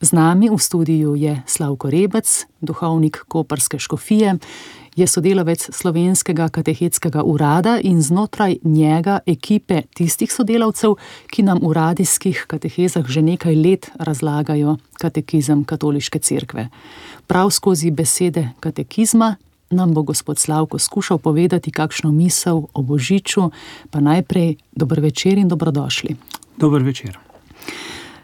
Z nami v studiu je Slavko Rebec, duhovnik Koperske škofije, je sodelavec slovenskega katehetskega urada in znotraj njega ekipe tistih sodelavcev, ki nam v radijskih katehezah že nekaj let razlagajo katekizem katoliške cerkve. Prav skozi besede katekizma nam bo gospod Slavko skušal povedati kakšno misel o Božiču, pa najprej dober večer in dobrodošli. Dober večer.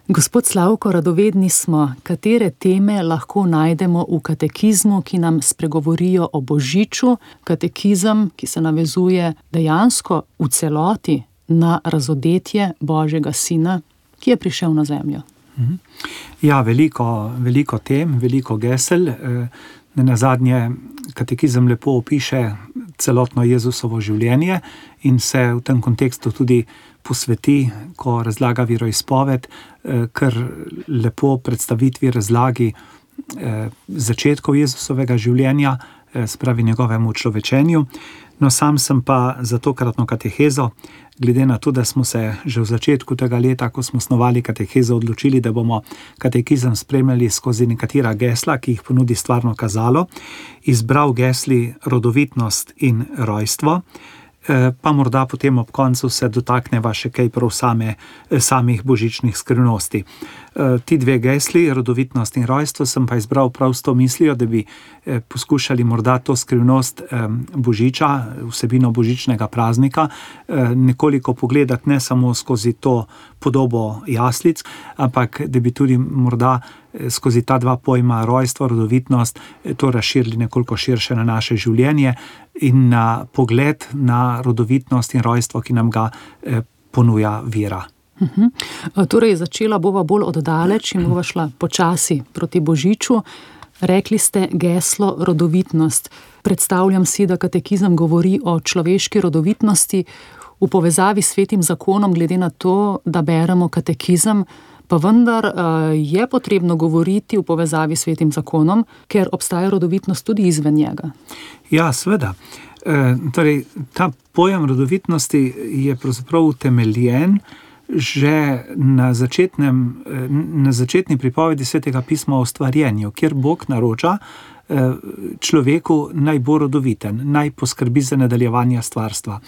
Gospod Slavko, radovedni smo, katere teme lahko najdemo v katekizmu, ki nam spregovorijo o Božiču, katekizem, ki se navezuje dejansko v celoti na razodetje Božjega Sina, ki je prišel na zemljo. Mhm. Ja, veliko, veliko tem, veliko gesel. Eh, na zadnje, katekizem lepo opiše celotno Jezusovo življenje in se v tem kontekstu tudi posveti, ko razlaga veroizpoved, eh, kar lepo predstavitvi razlagi eh, začetkov Jezusovega življenja, eh, spravi njegovemu človečenju. No, sam sem pa za tokratno katehezo, glede na to, da smo se že v začetku tega leta, ko smo snovali katehezo, odločili, da bomo katekizem spremljali skozi nekatera gesla, ki jih ponudi stvarno kazalo, izbral gesli rodovitnost in rojstvo. Eh, pa morda potem ob koncu se dotakneva še kaj prav same, eh, samih božičnih skrivnosti. Eh, ti dve gesli, rodovitnost in rojstvo, sem pa izbral prav s to mislijo, da bi poskušali morda to skrivnost božiča, vsebino božičnega praznika, nekoliko pogledati ne samo skozi to podobo jaslic, ampak da bi tudi morda skozi ta dva pojma, rojstvo, rodovitnost, to razširili nekoliko širše na naše življenje in na pogled na rodovitnost in rojstvo, ki nam ga eh, ponuja vera. Uhum. Torej, začela bova bolj oddaleč in bova šla počasi proti Božiču. Rekli ste geslo rodovitnost. Predstavljam si, da katekizem govori o človeški rodovitnosti v povezavi s svetim zakonom, glede na to, da beremo katekizem pa vendar uh, je potrebno govoriti v povezavi s svetim zakonom, ker obstaja rodovitnost tudi izven njega. Ja, seveda. E, torej, ta pojem rodovitnosti je pravzaprav utemeljen že na, začetnem, na začetni pripovedi svetega pisma o stvarjenju, kjer Bog naroča človeku naj bo rodoviten, naj poskrbi za nadaljevanje stvarstva.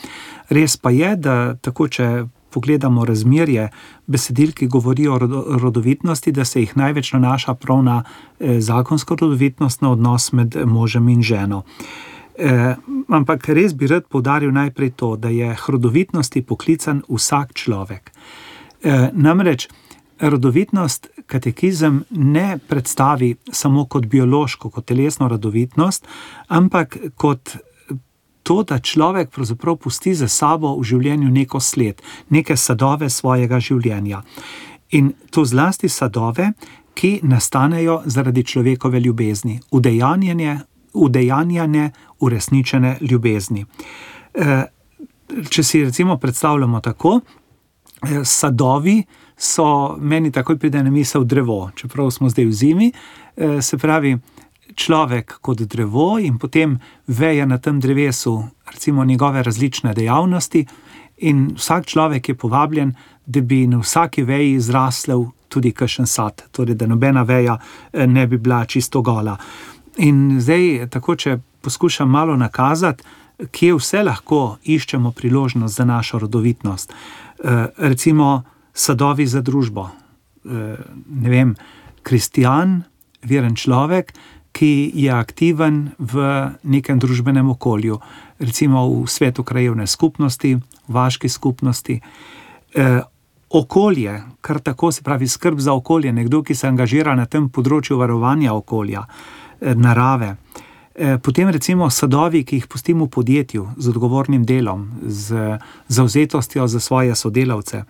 Res pa je, da tako, če pogledamo razmerje besedil, ki govorijo o rodovitnosti, da se jih največ nanaša prav na eh, zakonsko rodovitnost, na odnos med možem in ženo. E, ampak res bi rad poudaril najprej to, da je rodovitnosti poklican vsak človek. E, namreč rodovitnost katekizem ne predstavi samo kot biološko, kot telesno rodovitnost, ampak kot to, da človek pravzaprav pusti za sabo v življenju neko sled, neke sadove svojega življenja. In to zlasti sadove, ki nastanejo zaradi človekove ljubezni, udejanjene, udejanjene, uresničene ljubezni. E, če si recimo predstavljamo tako, e, sadovi so meni takoj pride na misel drevo, čeprav smo zdaj v zimi, e, se pravi človek kot drevo in potem veje na tem drevesu, recimo njegove različne dejavnosti, in vsak človek je povabljen, da bi na vsaki veji zrasel tudi kakšen sad, torej da nobena veja eh, ne bi bila čisto gola. In zdaj, tako če poskušam malo nakazati, kje vse lahko iščemo priložnost za našo rodovitnost. Eh, recimo sadovi za družbo. Eh, ne vem, kristijan, veren človek, ki je aktiven v nekem družbenem okolju, recimo v svetu krajevne skupnosti, v vaški skupnosti. E, okolje, kar tako se pravi, skrb za okolje, nekdo, ki se angažira na tem področju varovanja okolja, narave. E, potem recimo sadovi, ki jih pustimo v podjetju z odgovornim delom, z zauzetostjo za svoje sodelavce.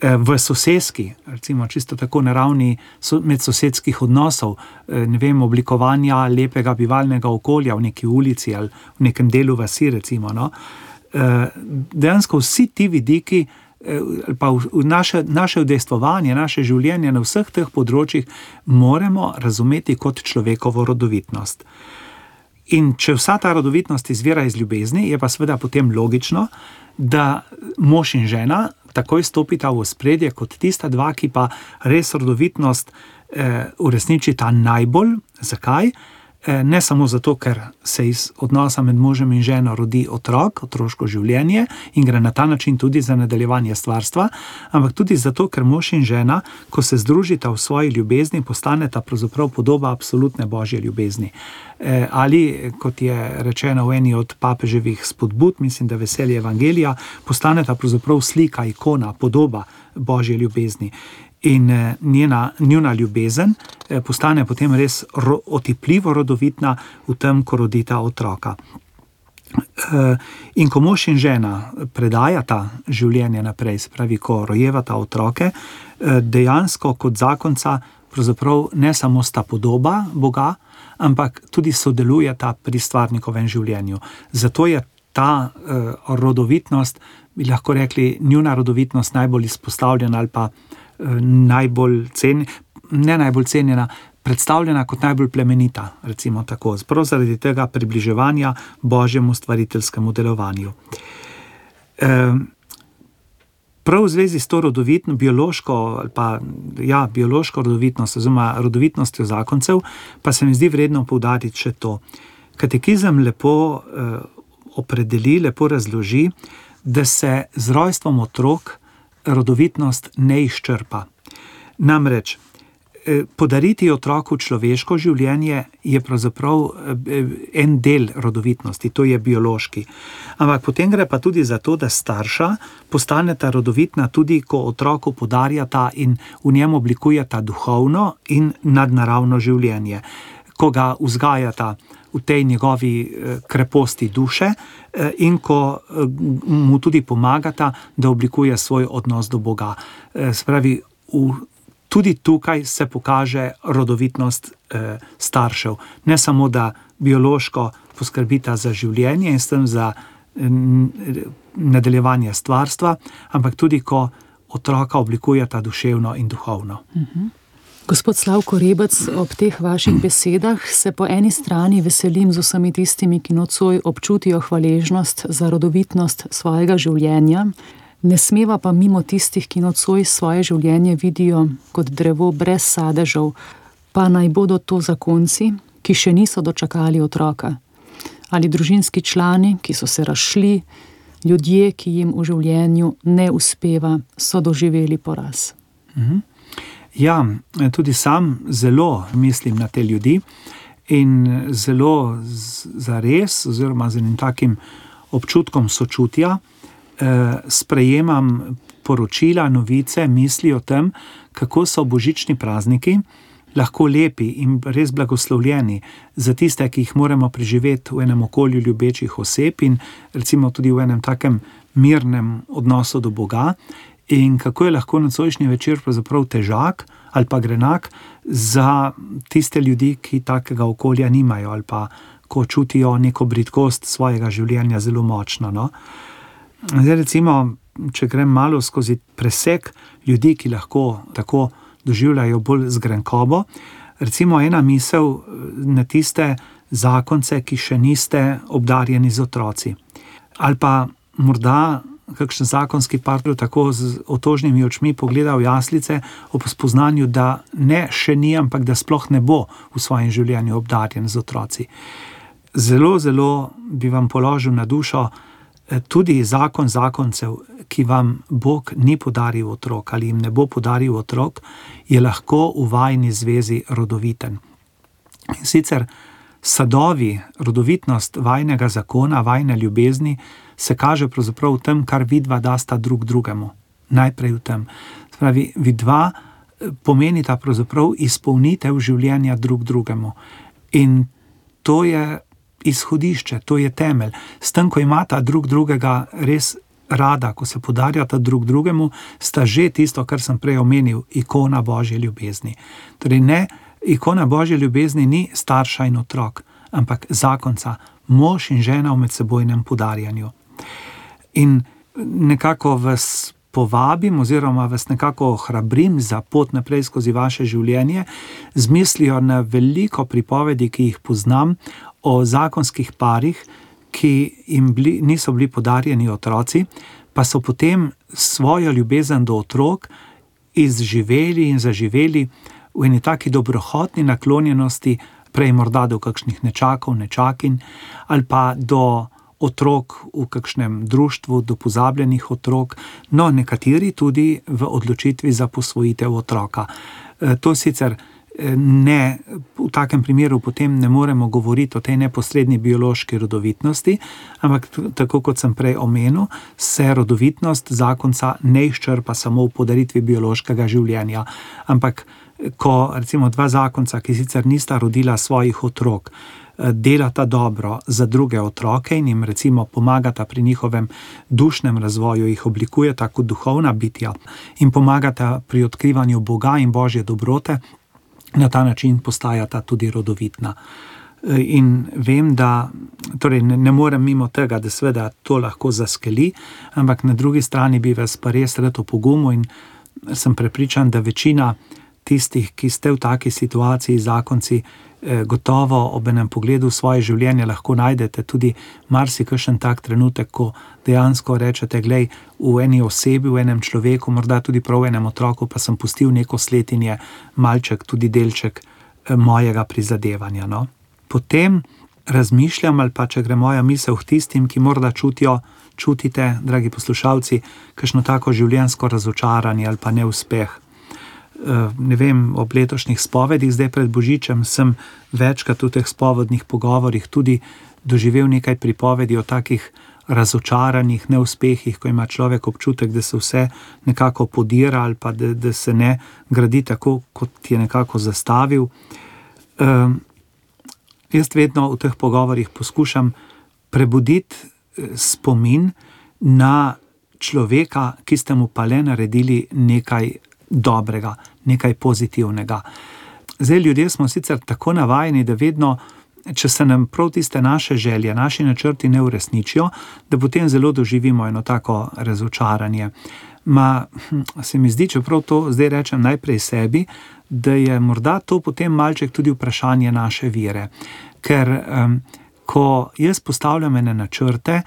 Eh, v sosedski, recimo čisto tako na ravni medsosedskih odnosov, eh, ne vem, oblikovanja lepega bivalnega okolja v neki ulici ali v nekem delu vasi, recimo. No? Dejansko vsi ti vidiki, pa naše, naše udejstvovanje, naše življenje na vseh teh področjih, moramo razumeti kot človekovo rodovitnost. In če vsa ta rodovitnost izvira iz ljubezni, je pa seveda potem logično, da mož in žena takoj stopita v spredje kot tista dva, ki pa res rodovitnost uresniči ta najbolj. Zakaj? Eh, ne samo zato, ker se iz odnosa med možem in ženo rodi otrok, otroško življenje in gre na ta način tudi za nadaljevanje stvarstva, ampak tudi zato, ker mož in žena, ko se združita v svoji ljubezni, postaneta pravzaprav podoba absolutne božje ljubezni. Eh, ali, kot je rečeno v eni od papeževih spodbud, mislim, da veselje evangelija, postaneta pravzaprav slika, ikona, podoba božje ljubezni in eh, njena, njuna ljubezen eh, postane potem res ro, otipljivo rodovitna v tem, ko rodita otroka. Eh, in ko mož in žena predajata življenje naprej, pravi, ko rojevata otroke, dejansko kot zakonca, pravzaprav ne samo sta podoba Boga, ampak tudi sodelujeta pri stvarnikovem življenju. Zato je ta rodovitnost, bi lahko rekli, njuna rodovitnost najbolj izpostavljena ali pa najbolj cenjena, ne najbolj cenjena, predstavljena kot najbolj plemenita, recimo tako, prav zaradi tega približevanja božjemu stvariteljskemu delovanju. Prav v zvezi s to rodovitno, biološko, pa, ja, biološko rodovitnost, oziroma rodovitnostjo zakoncev, pa se mi zdi vredno poudariti še to. Katekizem lepo eh, opredeli, lepo razloži, da se z rojstvom otrok rodovitnost ne izčrpa. Namreč eh, podariti otroku človeško življenje je pravzaprav eh, en del rodovitnosti, to je biološki. Ampak potem gre pa tudi za to, da starša postaneta rodovitna tudi, ko otroku podarjata in v njem oblikujeta duhovno in nadnaravno življenje, ko ga vzgajata v tej njegovi eh, kreposti duše eh, in ko eh, mu tudi pomagata, da oblikuje svoj odnos do Boga. Spravi, tudi tukaj se pokaže rodovitnost staršev. Ne samo, da biološko poskrbita za življenje in s tem za nadaljevanje stvarstva, ampak tudi, ko otroka oblikujeta duševno in duhovno. Uh mhm. Gospod Slavko Rebec, ob teh vaših besedah se po eni strani veselim z vsemi tistimi, ki nocoj občutijo hvaležnost za rodovitnost svojega življenja, ne smeva pa mimo tistih, ki nocoj svoje življenje vidijo kot drevo brez sadežev, pa naj bodo to zakonci, ki še niso dočakali otroka, ali družinski člani, ki so se razšli, ljudje, ki jim v življenju ne uspeva, so doživeli poraz. Mhm. Ja, tudi sam zelo mislim na te ljudi in zelo za res, oziroma z enim takim občutkom sočutja, eh, sprejemam poročila, novice, misli o tem, kako so božični prazniki lahko lepi in res blagoslovljeni za tiste, ki jih moramo preživeti v enem okolju ljubečih oseb in tudi v enem takem mirnem odnosu do Boga in kako je lahko nocojšnji večer pravzaprav težak ali pa grenak za tiste ljudi, ki takega okolja nimajo ali pa ko čutijo neko britkost svojega življenja zelo močno. No? Zdaj, recimo, če grem malo skozi presek ljudi, ki lahko tako doživljajo bolj zgrenkobo, recimo ena misel na tiste zakonce, ki še niste obdarjeni z otroci. Ali pa morda kakšen zakonski partner tako z otožnimi očmi pogleda v jaslice ob spoznanju, da ne še ni, ampak da sploh ne bo v svojem življenju obdarjen z otroci. Zelo, zelo bi vam položil na dušo eh, tudi zakon zakoncev, ki vam Bog ni podaril otrok ali jim ne bo podaril otrok, je lahko v vajni zvezi rodoviten. In sicer sadovi, rodovitnost vajnega zakona, vajne ljubezni, se kaže pravzaprav v tem, kar vidva dasta drug drugemu. Najprej v tem. Spravi, vidva eh, pomenita pravzaprav izpolnitev življenja drug drugemu. In to je izhodišče, to je temelj. S tem, ko imata drug drugega res rada, ko se podarjata drug drugemu, sta že tisto, kar sem prej omenil, ikona božje ljubezni. Torej, ne, ikona božje ljubezni ni starša in otrok, ampak zakonca, mož in žena v medsebojnem podarjanju. In nekako vas povabim, oziroma vas nekako ohrabrim za pot naprej skozi vaše življenje, z mislijo na veliko pripovedi, ki jih poznam o zakonskih parih, ki jim bili, niso bili podarjeni otroci, pa so potem svojo ljubezen do otrok izživeli in zaživeli v eni taki dobrohotni naklonjenosti, prej morda do kakšnih nečakov, nečakin, ali pa do otrok v kakšnem društvu, do pozabljenih otrok, no, nekateri tudi v odločitvi za posvojitev otroka. E, to sicer e, ne, v takem primeru potem ne moremo govoriti o tej neposrednji biološki rodovitnosti, ampak tako kot sem prej omenil, se rodovitnost zakonca ne izčrpa samo v podaritvi biološkega življenja, ampak ko recimo dva zakonca, ki sicer nista rodila svojih otrok, delata dobro za druge otroke in jim recimo pomagata pri njihovem dušnem razvoju, jih oblikujeta kot duhovna bitja in pomagata pri odkrivanju Boga in Božje dobrote, na ta način postajata tudi rodovitna. In vem, da torej ne, ne morem mimo tega, da seveda to lahko zaskeli, ampak na drugi strani bi vas pa res rad opogumil in sem prepričan, da večina tistih, ki ste v taki situaciji, zakonci, eh, gotovo ob enem pogledu v svoje življenje lahko najdete tudi marsikšen tak trenutek, ko dejansko rečete: Glej, v eni osebi, v enem človeku, morda tudi prav v enem otroku, pa sem pustil neko sletinje, malček, tudi delček eh, mojega prizadevanja. No? Potem razmišljam, ali pa če gre moja misel k tistim, ki morda čutijo. Čutite, dragi poslušalci, kakšno tako življenjsko razočaranje ali pa neuspeh. Eh, ne vem, ob letošnjih spovedih, zdaj pred Božičem, sem večkrat v teh spovednih pogovorih tudi doživel nekaj pripovedi o takih razočaranih neuspehih, ko ima človek občutek, da se vse nekako podira ali pa da, da se ne gradi tako, kot je nekako zastavil. Um, jaz vedno v teh pogovorih poskušam prebuditi eh, spomin na človeka, ki ste mu pa le naredili nekaj dobrega, nekaj pozitivnega. Zdaj, ljudje smo sicer tako navajeni, da vedno, če se nam prav tiste naše želje, naši načrti ne uresničijo, da potem zelo doživimo eno tako razočaranje. Ma hm, se mi zdi, čeprav to zdaj rečem najprej sebi, da je morda to potem malček tudi vprašanje naše vere. Ker um, ko jaz postavljam ene načrte,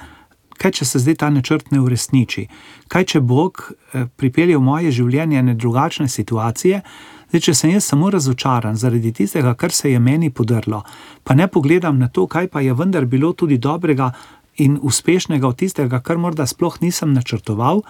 kaj če se zdaj ta načrt ne uresniči, kaj če Bog eh, pripelje v moje življenje ne drugačne situacije. Zdaj, če sem jaz samo razočaran zaradi tistega, kar se je meni podrlo, pa ne pogledam na to, kaj pa je vendar bilo tudi dobrega in uspešnega od tistega, kar morda sploh nisem načrtoval,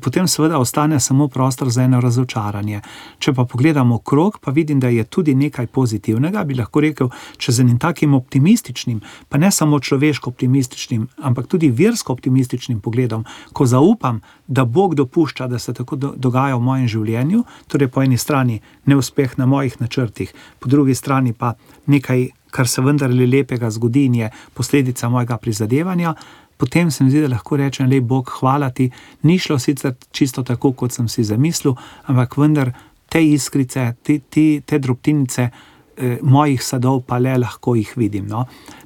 potem seveda ostane samo prostor za eno razočaranje. Če pa pogledamo okrog, pa vidim, da je tudi nekaj pozitivnega, bi lahko rekel, če z enim takim optimističnim, pa ne samo človeško optimističnim, ampak tudi versko optimističnim pogledom, ko zaupam, da Bog dopušča, da se tako dogaja v mojem življenju, torej po eni strani neuspeh na mojih načrtih, po drugi strani pa nekaj. Kar se vendarle lepega zgodi, je posledica mojega prizadevanja, potem se mi zdi, da lahko rečem, le Bog, hvala ti. Ni šlo sicer čisto tako, kot sem si zamislil, ampak vendar te iskrice, te, te, te drobtinice eh, mojih sadov, pa le lahko jih vidim. No?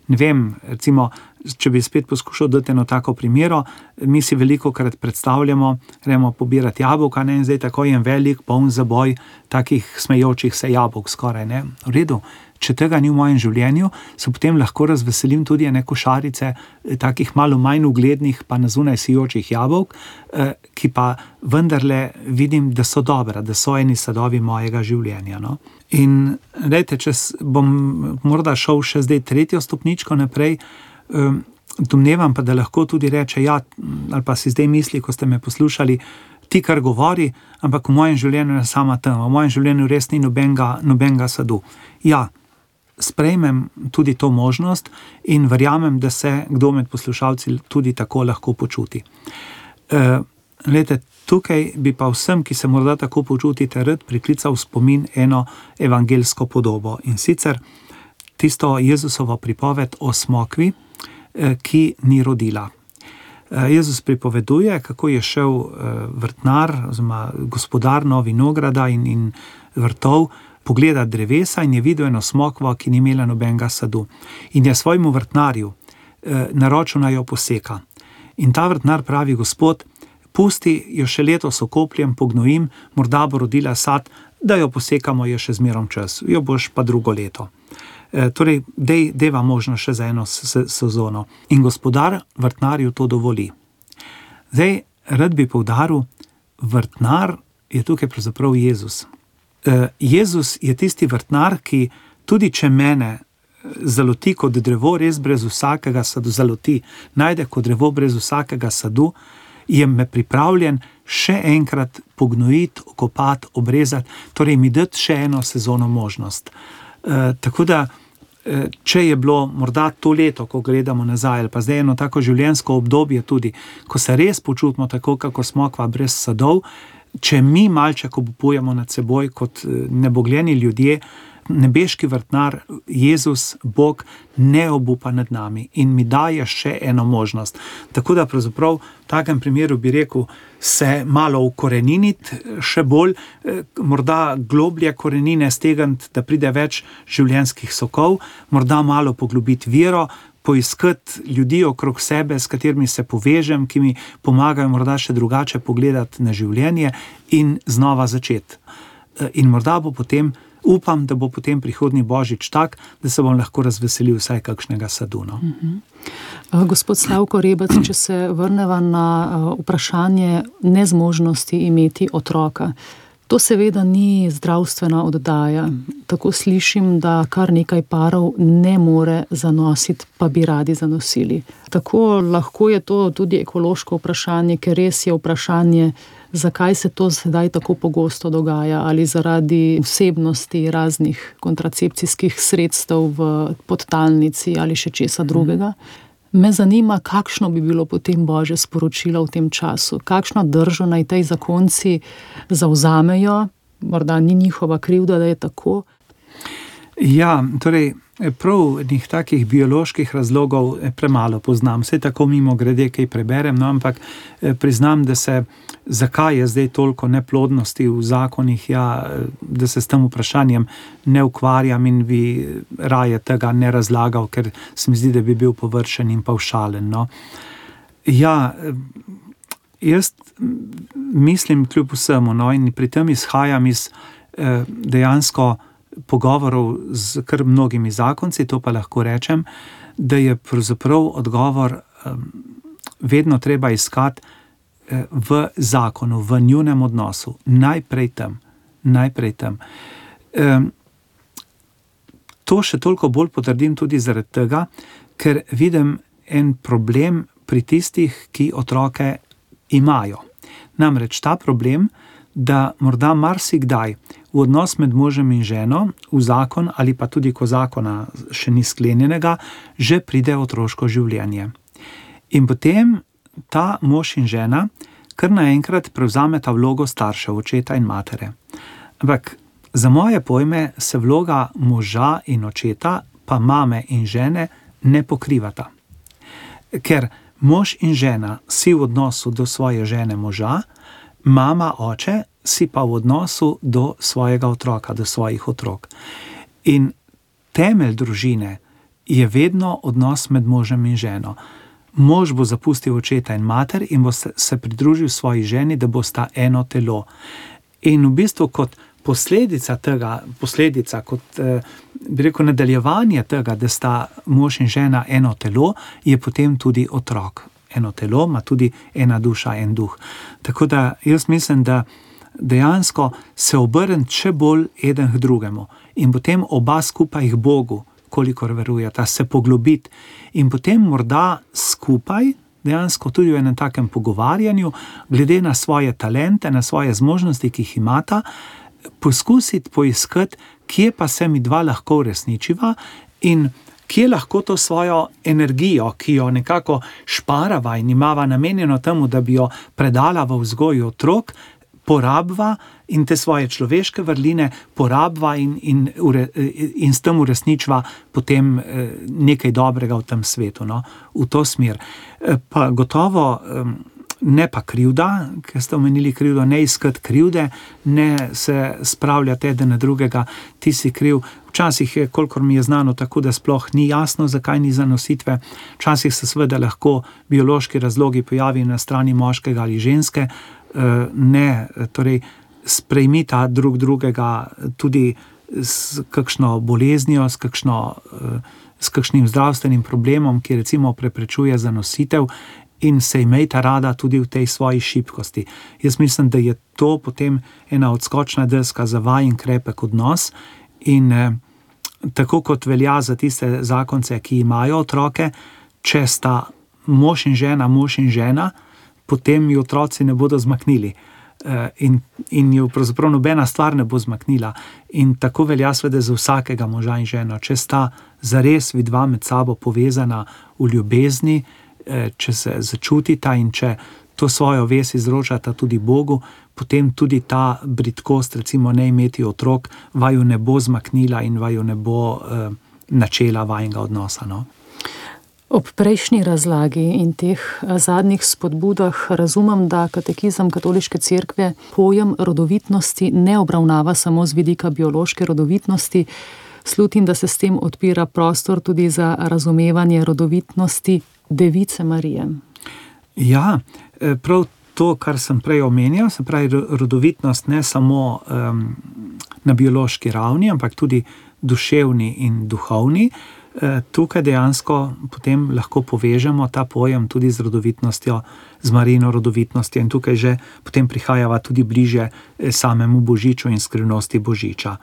Ne vem, recimo. Če bi spet poskušal dati eno tako primer, mi si veliko krat predstavljamo, gremo pobirati jabolka, ne, in zdaj tako je en velik, poln zaboj takih smejočih se jabolk, skoraj ne. V redu, če tega ni v mojem življenju, se potem lahko razveselim tudi ene košarice eh, takih malo manj uglednih, pa na zunaj sijočih jabolk, eh, ki pa vendarle vidim, da so dobra, da so eni sadovi mojega življenja. No? In rejte, če bom morda šel še zdaj tretjo stopničko naprej. Eh, domnevam pa, da lahko tudi reče, ja, ali pa si zdaj misli, ko ste me poslušali, ti kar govori, ampak v mojem življenju je sama tam, v mojem življenju res ni nobenega, nobenega sadu. Ja, sprejmem tudi to možnost in verjamem, da se kdo med poslušalci tudi tako lahko počuti. E, lete, tukaj bi pa vsem, ki se morda tako počutite, rad priklical spomin eno evangelsko podobo in sicer tisto Jezusovo pripoved o smokvi, e, ki ni rodila. E, Jezus pripoveduje, kako je šel e, vrtnar, oziroma gospodar Novinograda in, in vrtov pogleda drevesa in je videl eno smokvo, ki ni imela nobenega sadu. In je svojemu vrtnarju eh, naročil naj jo poseka. In ta vrtnar pravi: Gospod, pusti jo še letos okopljem, pognojim, morda bo rodila sad, da jo posekamo, je še zmerom čas, jo boš pa drugo leto. E, torej, dej, deva možno še za eno sezono. In gospodar vrtnarju to dovoli. Zdaj, rad bi poudaril, vrtnar je tukaj pravzaprav Jezus. Uh, Jezus je tisti vrtnar, ki tudi če mene zaloti kot drevo, res brez vsakega sadu, zaloti, najde kot drevo brez vsakega sadu, je me pripravljen še enkrat pognojiti, okopati, obrezati, torej mi dati še eno sezono možnost. E, tako da, e, če je bilo morda to leto, ko gledamo nazaj, ali pa zdaj eno tako življenjsko obdobje, tudi ko se res počutimo tako, kot smo kva brez sadov, če mi malček obupujemo nad seboj kot nebogljeni ljudje nebeški vrtnar, Jezus, Bog, ne obupa nad nami in mi daje še eno možnost. Tako da, pravzaprav, v takem primeru bi rekel, se malo ukoreniniti, še bolj, eh, morda globlje korenine stegniti, da pride več življenjskih sokov, morda malo poglobiti vero. Poiskati ljudi okrog sebe, s katerimi se povežem, ki mi pomagajo, morda še drugače pogledati na življenje, in znova začeti. Eh, in morda bo potem upam, da bo potem prihodnji božič tak, da se bom lahko razveselil vsaj kakšnega saduna. Uh -huh. uh, gospod Slavko Rebec, če se vrnemo na uh, vprašanje nezmožnosti imeti otroka. To seveda ni zdravstvena oddaja. Tako slišim, da kar nekaj parov ne more zanositi, pa bi radi zanosili. Tako lahko je to tudi ekološko vprašanje, ker res je vprašanje zakaj se to zdaj tako pogosto dogaja, ali zaradi vsebnosti raznih kontracepcijskih sredstev v podtalnici ali še česa drugega. Me zanima, kakšno bi bilo potem božje sporočilo v tem času, kakšno držo naj tej zakonci zauzamejo, morda ni njihova krivda, da je tako. Ja, torej, prav njih takih bioloških razlogov premalo poznam. Vse tako mimo grede, kaj preberem, no, ampak eh, priznam, da se zakaj je zdaj toliko neplodnosti v zakonih, ja, da se s tem vprašanjem ne ukvarjam in bi raje tega ne razlagal, ker se mi zdi, da bi bil površen in paušalen. No. Ja, jaz mislim, kljub vsemu, no, in pri tem izhajam iz eh, dejansko pogovorov z kar mnogimi zakonci, to pa lahko rečem, da je pravzaprav odgovor vedno treba iskati. Eh, v zakonu, v njunem odnosu, najprej tam. Najprej tam. To še toliko bolj potrdim tudi zaradi tega, ker vidim en problem pri tistih, ki otroke imajo. Namreč ta problem, da morda marsikdaj v odnos med možem in ženo, v zakon ali pa tudi ko zakona še ni sklenjenega, že pride otroško življenje. In potem ta mož in žena kar naenkrat prevzameta vlogo staršev, očeta in matere. Ampak za moje pojme se vloga moža in očeta, pa mame in žene, ne pokrivata. Ker mož in žena si v odnosu do svoje žene moža, mama, oče si pa v odnosu do svojega otroka, do svojih otrok. In temelj družine je vedno odnos med možem in ženo mož bo zapustil očeta in mater in bo se, se pridružil svoji ženi, da bosta eno telo. In v bistvu kot posledica tega, posledica kot eh, bi rekel nadaljevanje tega, da sta mož in žena eno telo, je potem tudi otrok. Eno telo ima tudi ena duša, en duh. Tako da jaz mislim, da dejansko se obrniti še bolj eden k drugemu in potem oba skupaj k Bogu kolikor verujete, se poglobiti in potem morda skupaj, dejansko tudi v enem takem pogovarjanju, glede na svoje talente, na svoje zmožnosti, ki jih imata, poskusiti poiskati, kje pa se mi dva lahko uresničiva in kje lahko to svojo energijo, ki jo nekako šparava in imava namenjeno temu, da bi jo predala v vzgoju otrok, porabva in te svoje človeške vrline porabva in, in, in s tem uresničva potem eh, nekaj dobrega v tem svetu, no? v to smer. Eh, pa gotovo. Ne pa krivda, ker ste omenili krivdo, ne iskati krivde, ne se spravljati eden na drugega, ti si kriv. Včasih je, kolikor mi je znano, tako da sploh ni jasno, zakaj ni zanositve. Včasih se seveda lahko biološki razlogi pojavijo na strani moškega ali ženske, Eh, ne, torej sprejmita drug drugega tudi s kakšno boleznijo, s, kakšno, eh, s kakšnim zdravstvenim problemom, ki recimo preprečuje zanositev. In se imejta rada tudi v tej svoji šibkosti. Jaz mislim, da je to potem ena odskočna deska za vajen krepek odnos. In eh, tako kot velja za tiste zakonce, ki imajo otroke, če sta mož in žena, mož in žena, potem jih otroci ne bodo zmaknili. Eh, in, in jo pravzaprav nobena stvar ne bo zmaknila. In tako velja seveda za vsakega moža in ženo. Če sta zares vidva med sabo povezana v ljubezni, eh, če se začutita in če to svojo ves izročata tudi Bogu, potem tudi ta britkost, recimo ne imeti otrok, vaju ne bo zmaknila in vaju ne bo eh, načela vajenega odnosa. No? Ob prejšnji razlagi in teh zadnjih spodbudah razumem, da katekizem katoliške cerkve pojem rodovitnosti ne obravnava samo z vidika biološke rodovitnosti, slutim, da se s tem odpira prostor tudi za razumevanje rodovitnosti Device Marije. Ja, e, prav to, kar sem prej omenjal, se pravi rodovitnost ne samo um, na biološki ravni, ampak tudi duševni in duhovni. Eh, tukaj dejansko potem lahko povežemo ta pojem tudi z rodovitnostjo, z marino rodovitnostjo, in tukaj že potem prihajava tudi bliže eh, samemu božiču in skrivnosti božiča.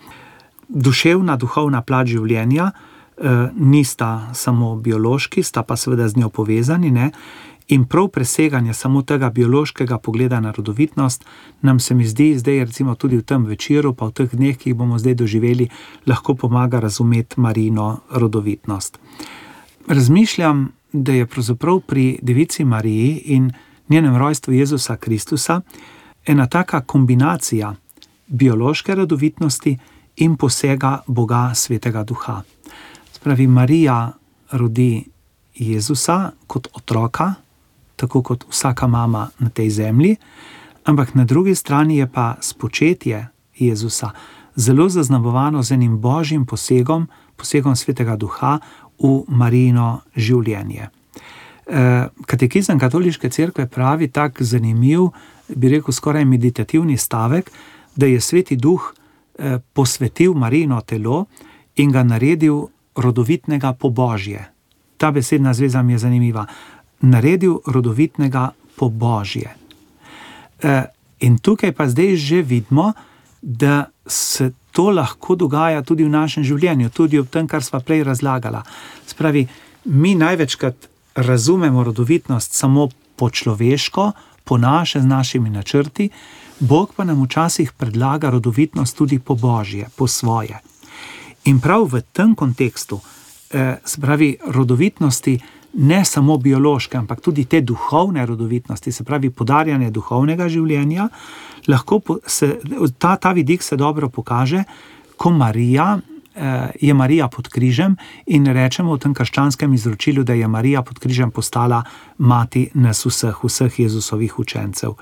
Duševna, duhovna plat življenja eh, nista samo biološki, sta pa seveda z njo povezani. Ne? In prav preseganje samo tega biološkega pogleda na rodovitnost nam se mi zdi, zdaj recimo tudi v tem večeru, pa v teh dneh, ki jih bomo zdaj doživeli, lahko pomaga razumeti marino rodovitnost. Razmišljam, da je pravzaprav pri Devici Mariji in njenem rojstvu Jezusa Kristusa ena taka kombinacija biološke rodovitnosti in posega Boga Svetega Duha. Spravi, Marija rodi Jezusa kot otroka, tako kot vsaka mama na tej zemlji, ampak na drugi strani je pa spočetje Jezusa zelo zaznamovano z enim božjim posegom, posegom svetega duha v Marino življenje. Eh, katekizem katoliške cerkve pravi tako zanimiv, bi rekel, skoraj meditativni stavek, da je sveti duh eh, posvetil Marino telo in ga naredil rodovitnega po božje. Ta besedna zveza mi je zanimiva naredil rodovitnega po božje. E, in tukaj pa zdaj že vidimo, da se to lahko dogaja tudi v našem življenju, tudi ob tem, kar smo prej razlagali. Spravi, mi največkrat razumemo rodovitnost samo po človeško, po naše, z našimi načrti, Bog pa nam včasih predlaga rodovitnost tudi po božje, po svoje. In prav v tem kontekstu, eh, spravi, rodovitnosti ne samo biološke, ampak tudi te duhovne rodovitnosti, se pravi podarjanje duhovnega življenja, lahko se, ta, ta vidik se dobro pokaže, ko Marija. Eh, je Marija pod križem in rečemo v tem krščanskem izročilu, da je Marija pod križem postala mati nas vseh, vseh Jezusovih učencev.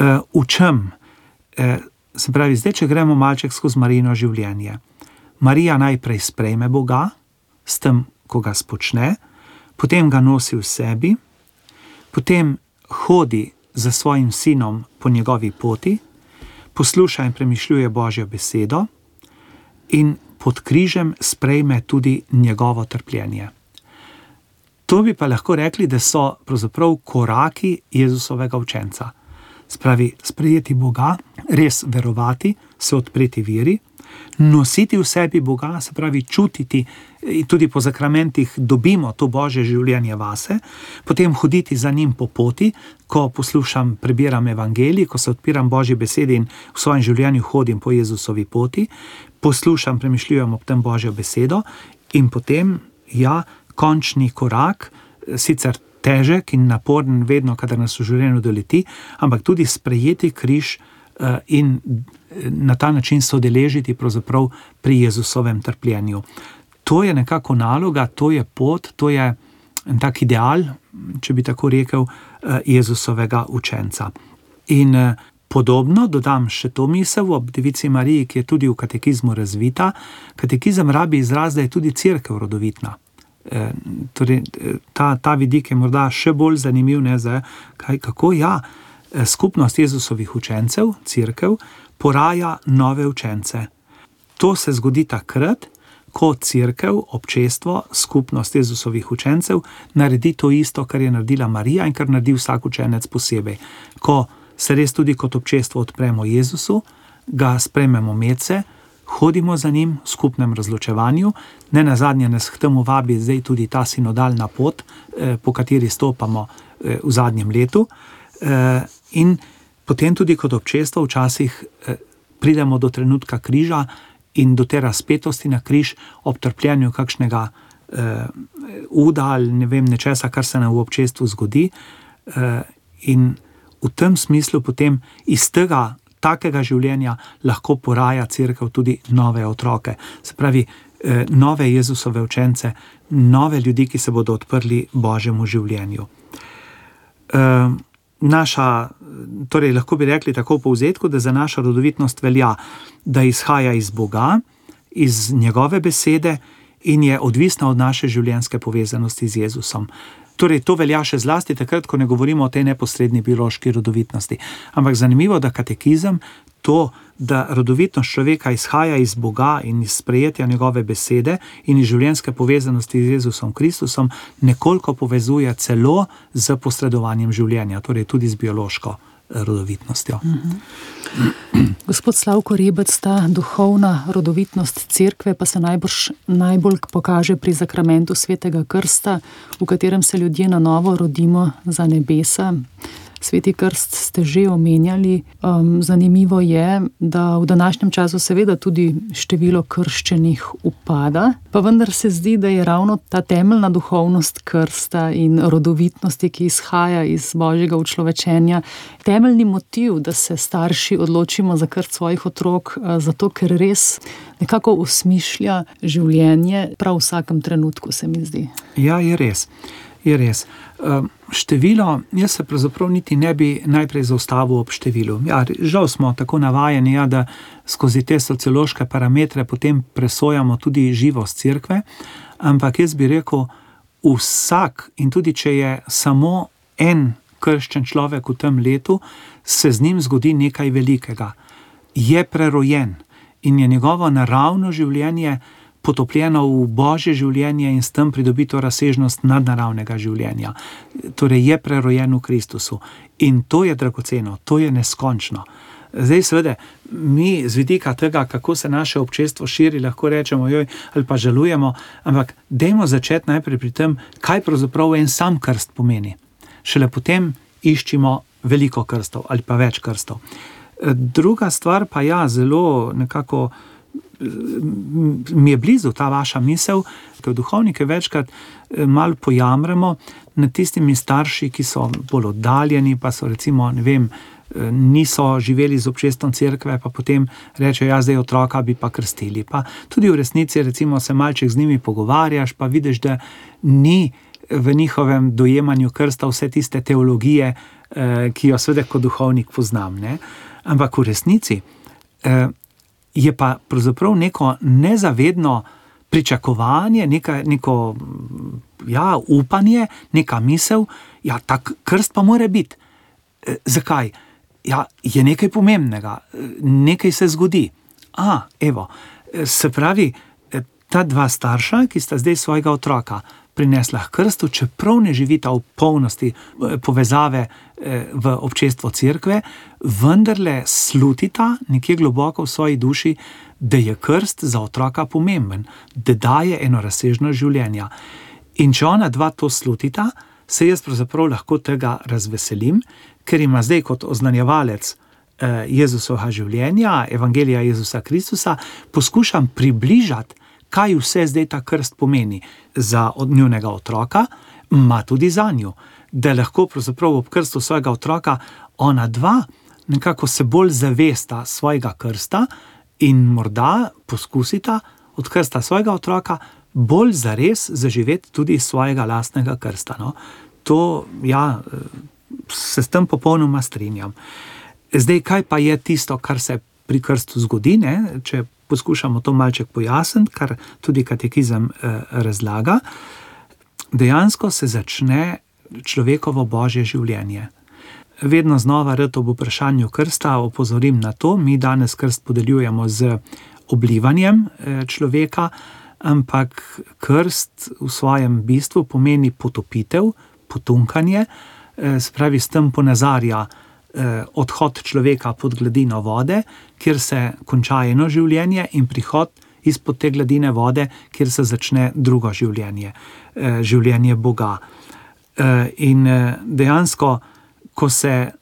Eh, v čem? Eh, se pravi, zdaj, če gremo malček skozi Marino življenje. Marija najprej sprejme Boga s tem, ko ga spočne, potem ga nosi v sebi, potem hodi za svojim sinom po njegovi poti, posluša in premišljuje Božjo besedo in pod križem sprejme tudi njegovo trpljenje. To bi pa lahko rekli, da so pravzaprav koraki Jezusovega učenca. Spravi, sprejeti Boga, res verovati, se odpreti veri, nositi v sebi Boga, se pravi, čutiti in tudi po zakramentih dobimo to božje življenje vase, potem hoditi za njim po poti, ko poslušam, prebiram evangelij, ko se odpiram božji besedi in v svojem življenju hodim po Jezusovi poti, poslušam, premišljujem ob tem božjo besedo in potem, ja, končni korak, sicer. Težek in naporen, vedno, kadar nas v življenju doleti, ampak tudi sprejeti križ uh, in na ta način sodeležiti pri Jezusovem trpljenju. To je nekako naloga, to je pot, to je tak ideal, če bi tako rekel, eh, Jezusovega učenca. In eh, podobno dodam še to misel ob Devici Mariji, ki je tudi v katekizmu razvita. Katekizem rabi izraz, da je tudi crkva rodovitna. E, torej, ta, ta vidik je morda še bolj zanimiv, ne, za, kaj, kako ja, skupnost Jezusovih učencev, crkva, poraja nove učence. To se zgodi takrat, ko crkva, občestvo, skupnost Jezusovih učencev naredi to isto, kar je naredila Marija in kar naredi vsak učenec posebej. Ko se res tudi kot občestvo odpremo Jezusu, ga sprememo medse, hodimo za njim v skupnem razločevanju, ne na zadnje nas k temu vabi zdaj tudi ta sinodalna pot, eh, po kateri stopamo eh, v zadnjem letu. Eh, in potem tudi kot občestvo včasih pridemo do trenutka križa in do te razpetosti na križ ob trpljenju kakšnega uda ali ne vem nečesa, kar se nam v občestvu zgodi. In v tem smislu potem iz tega takega življenja lahko poraja crkva tudi nove otroke, se pravi, eh, nove Jezusove učence, nove ljudi, ki se bodo odprli Božjemu življenju. Eh, naša, torej, lahko bi rekli tako v povzetku, da za našo rodovitnost velja, da izhaja iz Boga, iz njegove besede in je odvisna od naše življenjske povezanosti z Jezusom. Torej, to velja še zlasti takrat, ko ne govorimo o tej neposredni biološki rodovitnosti. Ampak zanimivo da katekizem to, da rodovitnost človeka izhaja iz Boga in iz sprejetja njegove besede in iz življenjske povezanosti z Jezusom Kristusom, nekoliko povezuje celo z posredovanjem življenja, torej tudi z biološko rodovitnostjo. Gospod Slavko Rebec, ta duhovna rodovitnost cerkve pa se najbrž najbolj pokaže pri zakramentu svetega krsta, v katerem se ljudje na novo rodimo za nebesa. Sveti krst ste že omenjali. Um, zanimivo je, da v današnjem času seveda tudi število krščenih upada, pa vendar se zdi, da je ravno ta temeljna duhovnost krsta in rodovitnosti, ki izhaja iz božjega učlovečenja, temeljni motiv, da se starši odločimo za krst svojih otrok, uh, zato ker res nekako usmišlja življenje prav v vsakem trenutku, se mi zdi. Ja, je res. Je res. Število, jaz se pravzaprav niti ne bi najprej zaustavil ob številu. Ja, žal smo tako navajeni, ja, da skozi te sociološke parametre potem presojamo tudi živost crkve, ampak jaz bi rekel, vsak in tudi če je samo en krščen človek v tem letu, se z njim zgodi nekaj velikega. Je prerojen in je njegovo naravno življenje potopljeno v božje življenje in s tem pridobito razsežnost nadnaravnega življenja. Torej je prerojen v Kristusu in to je dragoceno, to je neskončno. Zdaj, seveda, mi z vidika tega, kako se naše občestvo širi, lahko rečemo, joj, ali pa žalujemo, ampak dajmo začeti najprej pri tem, kaj pravzaprav en sam krst pomeni. Šele potem iščimo veliko krstov ali pa več krstov. Druga stvar pa je ja, zelo nekako mi je blizu ta vaša misel, ker duhovnike večkrat eh, malo pojamremo nad tistimi starši, ki so bolj oddaljeni, pa so recimo, ne vem. Eh, niso živeli z občestvom crkve, pa potem rečejo, da ja, zdaj otroka bi pa krstili. Pa tudi v resnici, recimo, se malček z njimi pogovarjaš, pa vidiš, da ni v njihovem dojemanju krsta vse tiste teologije, eh, ki jo seveda kot duhovnik poznam. Ne? Ampak v resnici je pa pravzaprav neko nezavedno pričakovanje, neka, neko ja, upanje, neka misel, da ja, ta krst pa mora biti. E, zakaj? Ja, je nekaj pomembnega, e, nekaj se zgodi. A, evo, e, se pravi, e, ta dva starša, ki sta zdaj svojega otroka prinesla k krstu, čeprav ne živita v polnosti eh, povezave eh, v občestvo cerkve, vendarle slutita nekje globoko v svoji duši, da je krst za otroka pomemben, da daje eno razsežno življenje. In če ona dva to slutita, se jaz pravzaprav lahko tega razveselim, ker ima zdaj kot oznanjevalec. Eh, Jezusovega življenja, Evangelija Jezusa Kristusa, poskušam približati kaj vse zdaj ta krst pomeni za njunega otroka, ima tudi za njo, da lahko ob krstu svojega otroka ona dva nekako se bolj zavesta svojega krsta in morda poskusita od krsta svojega otroka bolj zares zaživeti tudi svojega lastnega krsta. No? To, ja, se s tem popolnoma strinjam. Zdaj, kaj pa je tisto, kar se pri krstu zgodi, ne? če poskušamo to malček pojasniti, kar tudi katekizem eh, razlaga, dejansko se začne človekovo božje življenje. Vedno znova, rad ob vprašanju krsta, opozorim na to, mi danes krst podeljujemo z oblivanjem eh, človeka, ampak krst v svojem bistvu pomeni potopitev, potunkanje, eh, spravi s tem ponazarja eh, odhod človeka pod gladino vode, kjer se konča eno življenje, in prihod izpod te gladine vode, kjer se začne drugo življenje, eh, življenje Boga. In dejansko, ko se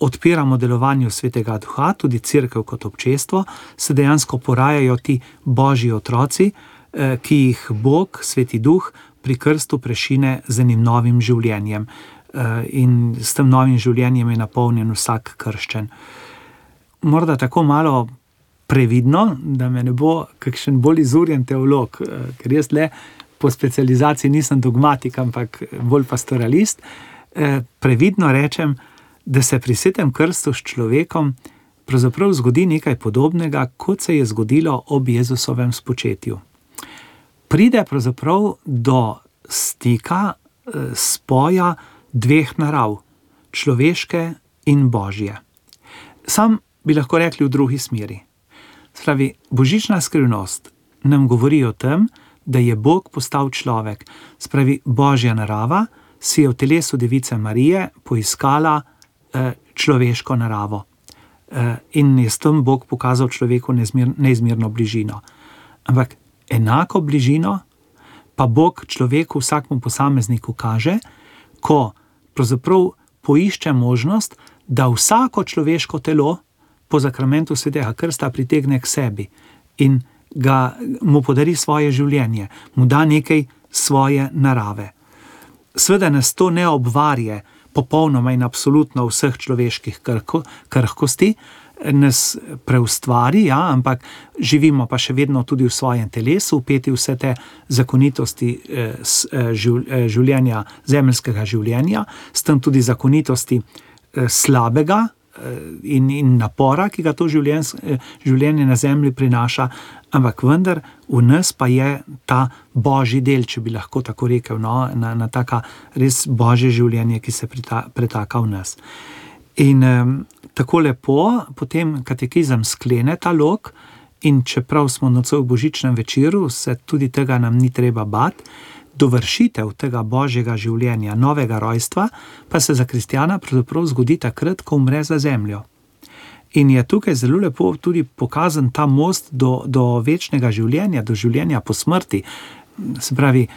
odpiramo delovanju svetega duha, tudi crkve kot občestvo, se dejansko porajajo ti božji otroci, ki jih Bog, sveti duh, pri krstu prešine z enim novim življenjem. Eh, in s tem novim življenjem je napolnjen vsak krščen. Morda tako malo previdno, da me ne bo kakšen bolj izurjen teolog, eh, ker jaz le po specializaciji nisem dogmatik, ampak bolj pastoralist. Eh, previdno rečem, da se pri svetem krstu s človekom pravzaprav zgodi nekaj podobnega, kot se je zgodilo ob Jezusovem spočetju pride pravzaprav do stika, spoja dveh narav, človeške in božje. Sam bi lahko rekli v drugi smeri. Spravi, božična skrivnost nam govori o tem, da je Bog postal človek. Spravi, božja narava si je v telesu device Marije poiskala eh, človeško naravo. Eh, in je s tem Bog pokazal človeku neizmer, neizmerno bližino. Ampak enako bližino, pa Bog človeku, vsakmu posamezniku kaže, ko pravzaprav poišče možnost, da vsako človeško telo po zakramentu svetega krsta pritegne k sebi in ga, mu podari svoje življenje, mu da nekaj svoje narave. Sveda nas to ne obvarje popolnoma in absolutno vseh človeških krhkosti, nas preustvari, ja, ampak živimo pa še vedno tudi v svojem telesu, upeti vse te zakonitosti eh, eh, eh, življenja, zemeljskega življenja, s tem tudi zakonitosti slabega in, in napora, ki ga to življenje, življenje na zemlji prinaša, ampak vendar v nas pa je ta božji del, če bi lahko tako rekel, no, na, na taka res božje življenje, ki se pretaka v nas. In tako lepo potem katekizem sklene ta lok, in čeprav smo nocoj v božičnem večeru, se tudi tega nam ni treba bati. Dovršitev tega božjega življenja, novega rojstva, pa se za kristjana pravzaprav zgodi takrat, ko umre za zemljo. In je tukaj zelo lepo tudi pokazan ta most do, do večnega življenja, do življenja po smrti, se pravi,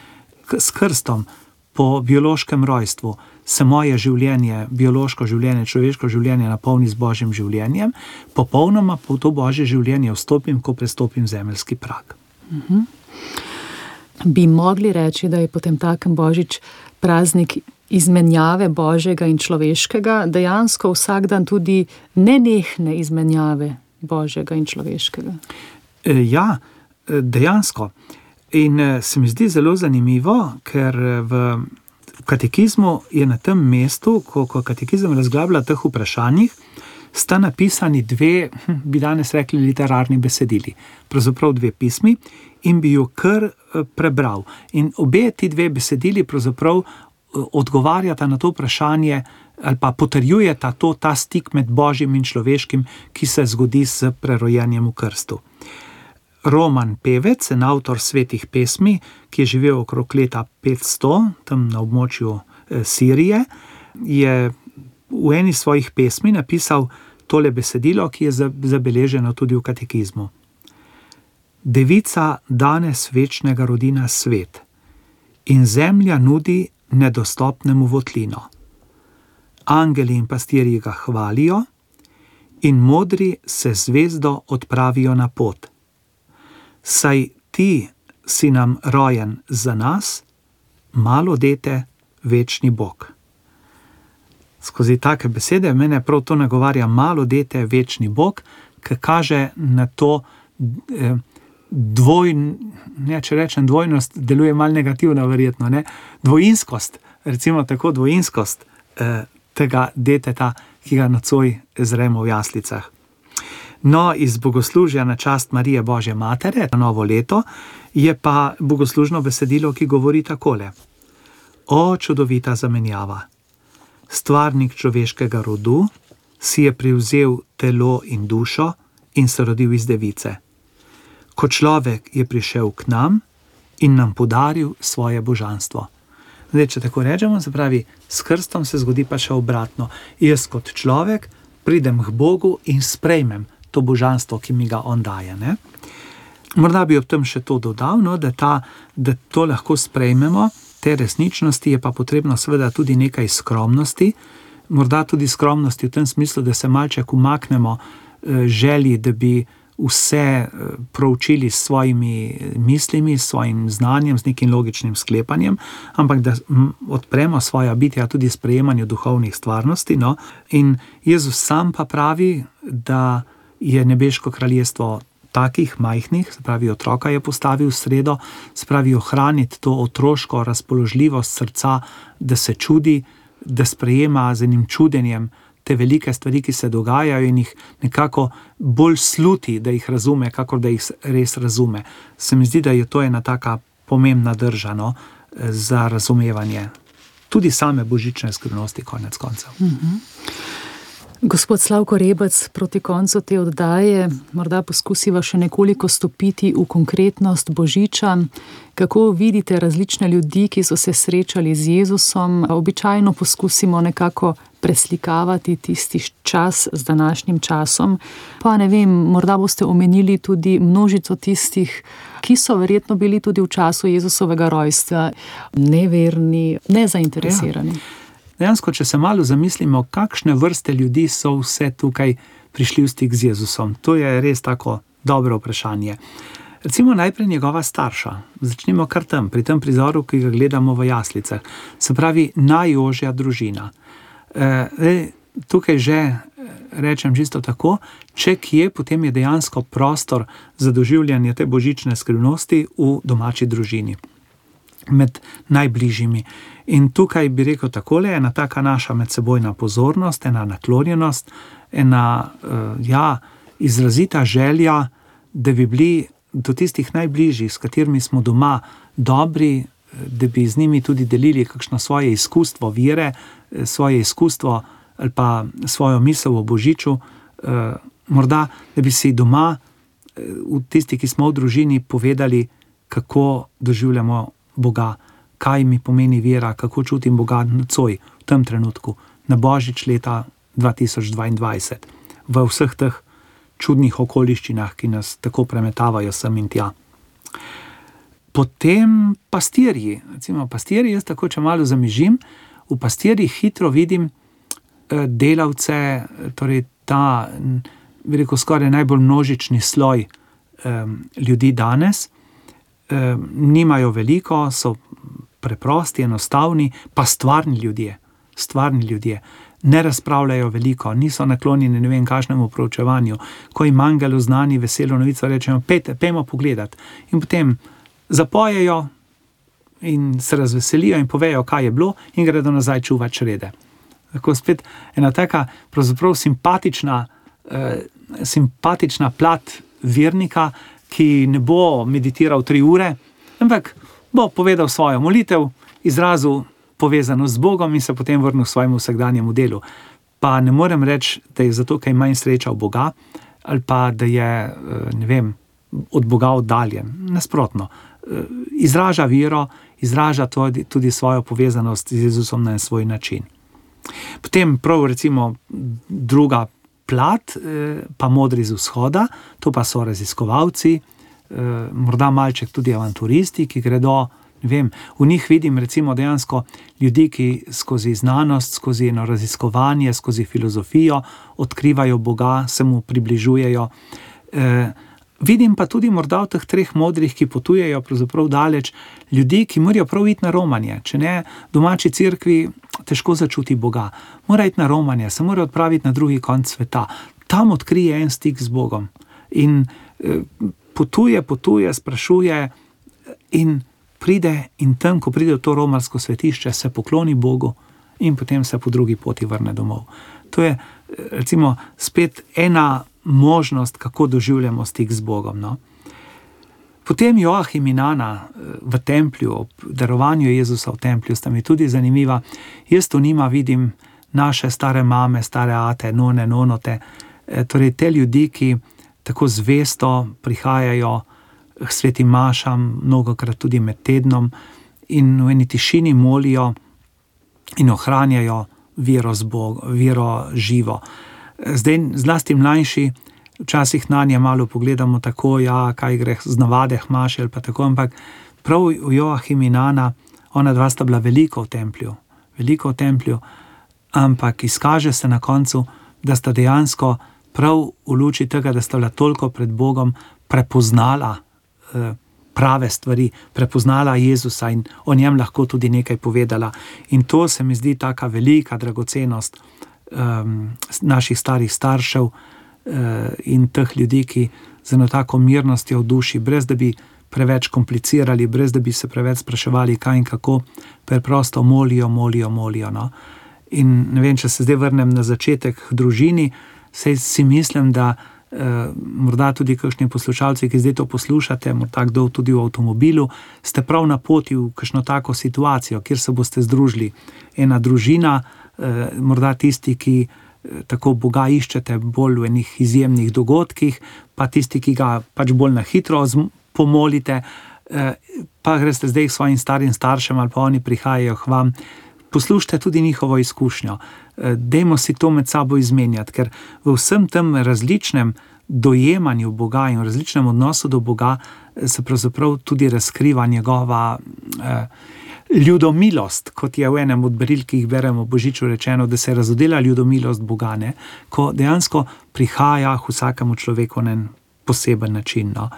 s krstom, po biološkem rojstvu se moje življenje, biološko življenje, človeško življenje napolni z božjim življenjem, popolnoma pa v to božje življenje vstopim, ko prestopim zemeljski prak. Mhm. Bi mogli reči, da je potem takem božič praznik izmenjave božjega in človeškega, dejansko vsak dan tudi nenehne izmenjave božjega in človeškega? E, ja, e, dejansko. In e, se mi zdi zelo zanimivo, ker V katekizmu je na tem mestu, ko, ko katekizem razglablja teh vprašanjih, sta napisani dve, hm, bi danes rekli, literarni besedili, pravzaprav dve pismi, in bi jo kar eh, prebral. In obe ti dve besedili pravzaprav eh, odgovarjata na to vprašanje, ali pa potrjujeta to, ta stik med božjim in človeškim, ki se zgodi s prerojenjem v krstu. Roman Pevec, en avtor svetih pesmi, ki je živel okrog leta 500, tam na območju eh, Sirije, je v eni svojih pesmi napisal tole besedilo, ki je zabeleženo tudi v katekizmu. Devica danes večnega rodina svet in zemlja nudi nedostopnemu votlino. Angeli in pastirji ga hvalijo, in modri se zvezdo odpravijo na pot saj ti si nam rojen za nas, malo dete, večni Bog. Skozi take besede mene prav to nagovarja malo dete, večni Bog, ki kaže na to eh, dvojn, ne, če rečem dvojnost, deluje malo negativno, verjetno, ne, dvojinskost, recimo tako dvojinskost eh, tega deteta, ki ga nocoj zremo v jaslicah. No, iz bogoslužja na čast Marije Božje Matere na novo leto je pa bogoslužno besedilo, ki govori takole: O čudovita zamenjava! Stvarnik človeškega rodu si je prevzel telo in dušo in se rodil iz device. Ko človek je prišel k nam, in nam podaril svoje božanstvo. Zdaj, če tako rečemo, se pravi, s krstom se zgodi pa še obratno. Jaz kot človek pridem k Bogu in sprejmem to božanstvo, ki mi ga On daje. Ne? Morda bi ob tem še to dodal, no, da, ta, da to lahko sprejmemo, te resničnosti je pa potrebno seveda tudi nekaj skromnosti, morda tudi skromnosti v tem smislu, da se malček umaknemo eh, želji, da bi vse eh, proučili s svojimi mislimi, s svojim znanjem, z nekim logičnim sklepanjem, ampak da odpremo svoje bitja tudi sprejemanju duhovnih stvarnosti. No? In Jezus sam pa pravi, da je nebeško kraljestvo. Takih majhnih, se pravi, otroka je postavil v sredo, se pravi, ohraniti to otroško razpoložljivost srca, da se čudi, da sprejema z enim čudenjem te velike stvari, ki se dogajajo, in jih nekako bolj sluti, da jih razume, kakor da jih res razume. Se mi zdi, da je to ena taka pomembna država za razumevanje tudi same božične skrivnosti, konec koncev. Mm -hmm. Gospod Slavko Rebec, proti koncu te oddaje, morda poskusiva še nekoliko stopiti v konkretnost Božiča. Kako vidite različne ljudi, ki so se srečali z Jezusom? Običajno poskusimo nekako preslikavati tisti čas z današnjim časom. Pa ne vem, morda boste omenili tudi množico tistih, ki so verjetno bili tudi v času Jezusovega rojstva neverni, nezainteresirani. Ja dejansko, če se malo zamislimo, kakšne vrste ljudi so vse tukaj prišli v stik z Jezusom. To je res tako dobro vprašanje. Recimo najprej njegova starša. Začnimo kar tam, pri tem prizoru, ki ga gledamo v jaslicah. Se pravi, najožja družina. E, tukaj že e, rečem čisto tako, če kje, potem je dejansko prostor za doživljanje te božične skrivnosti v domači družini med najbližjimi. In tukaj bi rekel takole: ena taka naša medsebojna pozornost, ena naklonjenost, ena uh, ja, izrazita želja, da bi bili do tistih najbližjih, s katerimi smo doma, dobri, eh, da bi z njimi tudi delili kakšno svoje izkustvo vire, eh, svoje izkustvo ali pa svojo misel o Božiču. Morda, da bi si doma, uh, tisti, ki smo v družini, povedali, kako doživljamo Boga, kaj mi pomeni vera, kako čutim Boga nocoj v tem trenutku, na božič leta 2022, v vseh teh čudnih okoliščinah, ki nas tako premetavajo sem in tja. Potem pastirji, recimo pastirji, jaz tako če malo zamižim, v pastirjih hitro vidim eh, delavce, torej ta, rekel, skoraj najbolj množični sloj um, ljudi danes. Eh, nimajo veliko, so preprosti, enostavni, pa stvarni ljudje. Stvarni ljudje. Ne razpravljajo veliko, niso naklonjeni ne vem, kakšnemu proučevanju. Ko jim angelo znani veselo novico rečejo, pejte, pejmo pogledat. In potem zapojejo in se razveselijo in povejo, kaj je bilo, in gredo nazaj čuvati črede. Tako spet ena taka, pravzaprav simpatična, eh, simpatična plat vernika, ki ne bo meditiral tri ure, ampak bo povedal svojo molitev, izrazil povezanost z Bogom in se potem vrnil k svojemu vsakdanjemu delu. Pa ne morem reči, da je zato, ker ima manj sreča v Boga ali pa da je eh, vem, od Boga oddaljen. Nasprotno, eh, izraža vero, izraža tudi, svojo povezanost z Jezusom na svoj način. Potem, prav, recimo, druga plat, eh, pa modri z vzhoda, to pa so raziskovalci, morda malček tudi avanturisti, ki gredo. Vem, v njih vidim recimo dejansko ljudi, ki skozi znanost, skozi eno raziskovanje, skozi filozofijo odkrivajo Boga, se mu približujejo. E, vidim pa tudi morda v teh treh modrih, ki potujejo pravzaprav daleč, ljudi, ki morajo prav iti na romanje. Če ne domači crkvi, težko začuti Boga. Mora iti na romanje, se mora odpraviti na drugi konec sveta, tam odkrije en stik z Bogom. In eh, potuje, potuje, sprašuje, in pride, in tam, ko pride v to romarsko svetišče, se pokloni Bogu, in potem se po drugi poti vrne domov. To je, recimo, spet ena možnost, kako doživljamo stik z Bogom. No? Potem Joachim in Ana eh, v templju, ob darovanju Jezusa v templju, sta mi tudi zanimiva. Jaz tu nima vidim naše stare mame, stare ate, none, nonote, eh, torej te ljudi, ki tako zvesto prihajajo k svetim mašam, mnogokrat tudi med tednom, in v eni tišini molijo in ohranjajo vero, Bog, vero živo. Zdaj, zlasti mlajši, včasih na nje malo pogledamo tako, ja, kaj gre z navade, maš ali pa tako, ampak prav v Joachim in Ana, ona dva sta bila veliko v templju, veliko v templju, ampak izkaže se na koncu, da sta dejansko prav v luči tega, da sta bila toliko pred Bogom, prepoznala eh, prave stvari, prepoznala Jezusa in o njem lahko tudi nekaj povedala. In to se mi zdi tako velika dragocenost um, naših starih staršev uh, in teh ljudi, ki z eno tako mirnostjo v duši, brez da bi preveč komplicirali, brez da bi se preveč spraševali, kaj in kako, preprosto molijo, molijo, molijo. No? In ne vem, če se zdaj vrnem na začetek družini, sej si mislim, da. Eh, morda tudi kakšni poslušalci, ki zdaj to poslušate, morda kdo tudi v avtomobilu, ste prav na poti v kakšno tako situacijo, kjer se boste združili. Ena družina, eh, morda tisti, ki eh, tako Boga iščete bolj v enih izjemnih dogodkih, pa tisti, ki ga pač bolj na hitro pomolite, pa greste zdaj k svojim starim staršem ali pa oni prihajajo k vam. Poslušajte tudi njihovo izkušnjo. Eh, dajmo si to med sabo izmenjati, ker v vsem tem različnem dojemanju Boga in v različnem odnosu do Boga eh, se pravzaprav tudi razkriva njegova eh, ljudomilost, kot je v enem od beril, ki jih beremo Božiču rečeno, da se razodela ljudomilost Boga, ne? ko dejansko prihaja vsakemu človeku na en poseben način. No?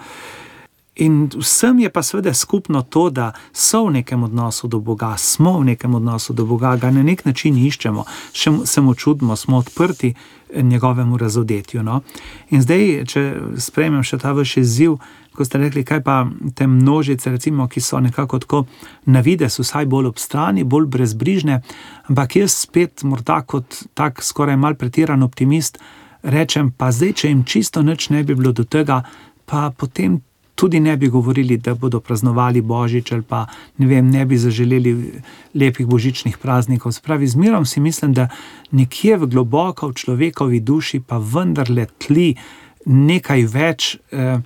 In vsem je pa seveda skupno to, da so v nekem odnosu do Boga, smo v nekem odnosu do Boga, ga na nek način iščemo, še se mu čudimo, smo odprti njegovemu razodetju. No? In zdaj, če sprejmem še ta vaš izziv, ko ste rekli, kaj pa te množice, recimo, ki so nekako tako na vides, vsaj bolj ob strani, bolj brezbrižne, ampak jaz spet, morda kot tak skoraj mal pretiran optimist, rečem, pa zdaj, če jim čisto nič ne bi bilo do tega, pa potem tudi ne bi govorili, da bodo praznovali Božič ali pa ne, vem, ne bi zaželeli lepih božičnih praznikov. Spravi, z mirom si mislim, da nekje v globoko v človekovi duši pa vendarle tli nekaj več, eh,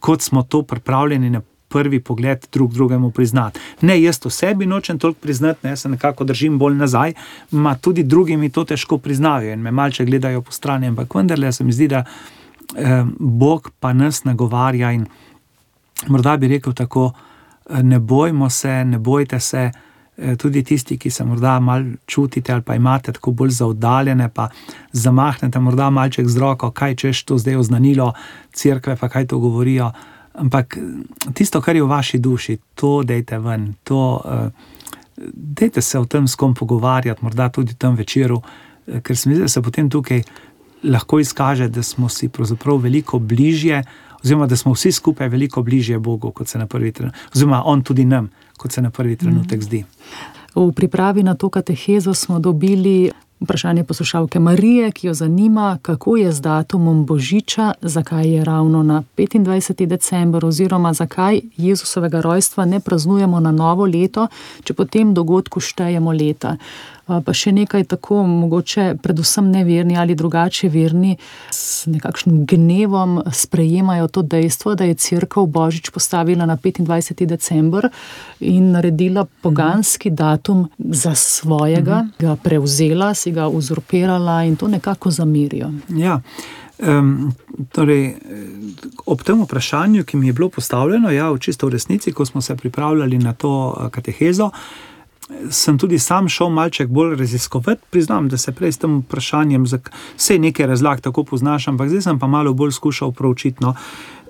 kot smo to pripravljeni na prvi pogled drug drugemu priznati. Ne, jaz to sebi nočem toliko priznati, ne, se nekako držim bolj nazaj, ma tudi drugi mi to težko priznajo in me malce gledajo po strani, ampak vendarle se mi zdi, da eh, Bog pa nas nagovarja in morda bi rekel tako, eh, ne bojmo se, ne bojte se. Eh, tudi tisti, ki se morda malo čutite ali pa imate tako bolj zauddaljene, pa zamahnete morda malček z roko, kaj češ to zdaj oznanilo, crkve pa kaj to govorijo. Ampak eh, tisto, kar je v vaši duši, to dejte ven, to dejte se o tem s kom pogovarjati, morda tudi tam večeru, ker se mi zdi, da se potem tukaj lahko izkaže, da smo si pravzaprav veliko bližje oziroma da smo vsi skupaj veliko bližje Bogu, kot se na prvi trenutek, oziroma On tudi nam, kot se na prvi trenutek mm. zdi. V pripravi na to katehezo smo dobili vprašanje poslušalke Marije, ki jo zanima, kako je z datumom Božiča, zakaj je ravno na 25. decembr, oziroma zakaj Jezusovega rojstva ne praznujemo na novo leto, če potem dogodku štejemo leta. Pa še nekaj tako, mogoče predvsem neverni ali drugače verni, s nekakšnim gnevom sprejemajo to dejstvo, da je crkva Božič postavila na 25. decembr in naredila poganski datum za svojega, ga prevzela, si ga uzurpirala in to nekako zamirijo. Ja. Um, torej, ob tem vprašanju, ki mi je bilo postavljeno, ja, v čisto v resnici, ko smo se pripravljali na to katehezo, sem tudi sam šel malček bolj raziskovati. Priznam, da se prej s tem vprašanjem, vse nekaj razlag tako poznaš, ampak zdaj sem pa malo bolj skušal proučiti. No.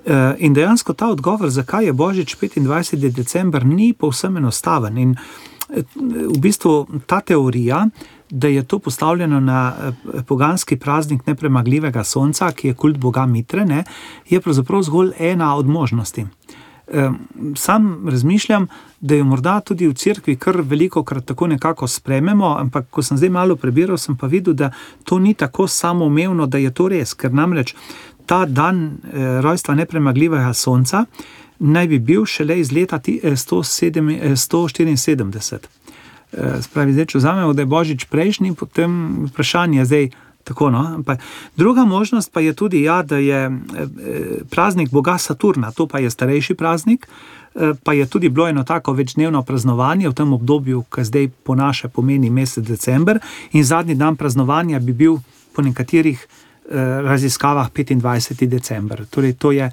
Eh, in dejansko ta odgovor, zakaj je Božič 25. december, ni povsem enostaven. In eh, v bistvu ta teorija, da je to postavljeno na eh, poganski praznik nepremagljivega sonca, ki je kult boga Mitre, ne, je pravzaprav zgolj ena od možnosti. Sam razmišljam, da jo morda tudi v cerkvi kar veliko krat tako nekako sprememo, ampak ko sem zdaj malo prebiral, sem pa videl, da to ni tako samoumevno, da je to res, ker namreč ta dan eh, rojstva nepremagljivega sonca naj bi bil šele iz leta 174. Eh, eh, spravi, zdaj, če vzamemo, da je božič prejšnji, potem vprašanje je zdaj. Tako, no? Druga možnost pa je tudi, ja, da je praznik Boga Saturna, to pa je starejši praznik, pa je tudi bilo eno tako večdnevno praznovanje v tem obdobju, ki zdaj po naše pomeni mesec december, in zadnji dan praznovanja bi bil po nekaterih raziskavah 25. december. Torej, to je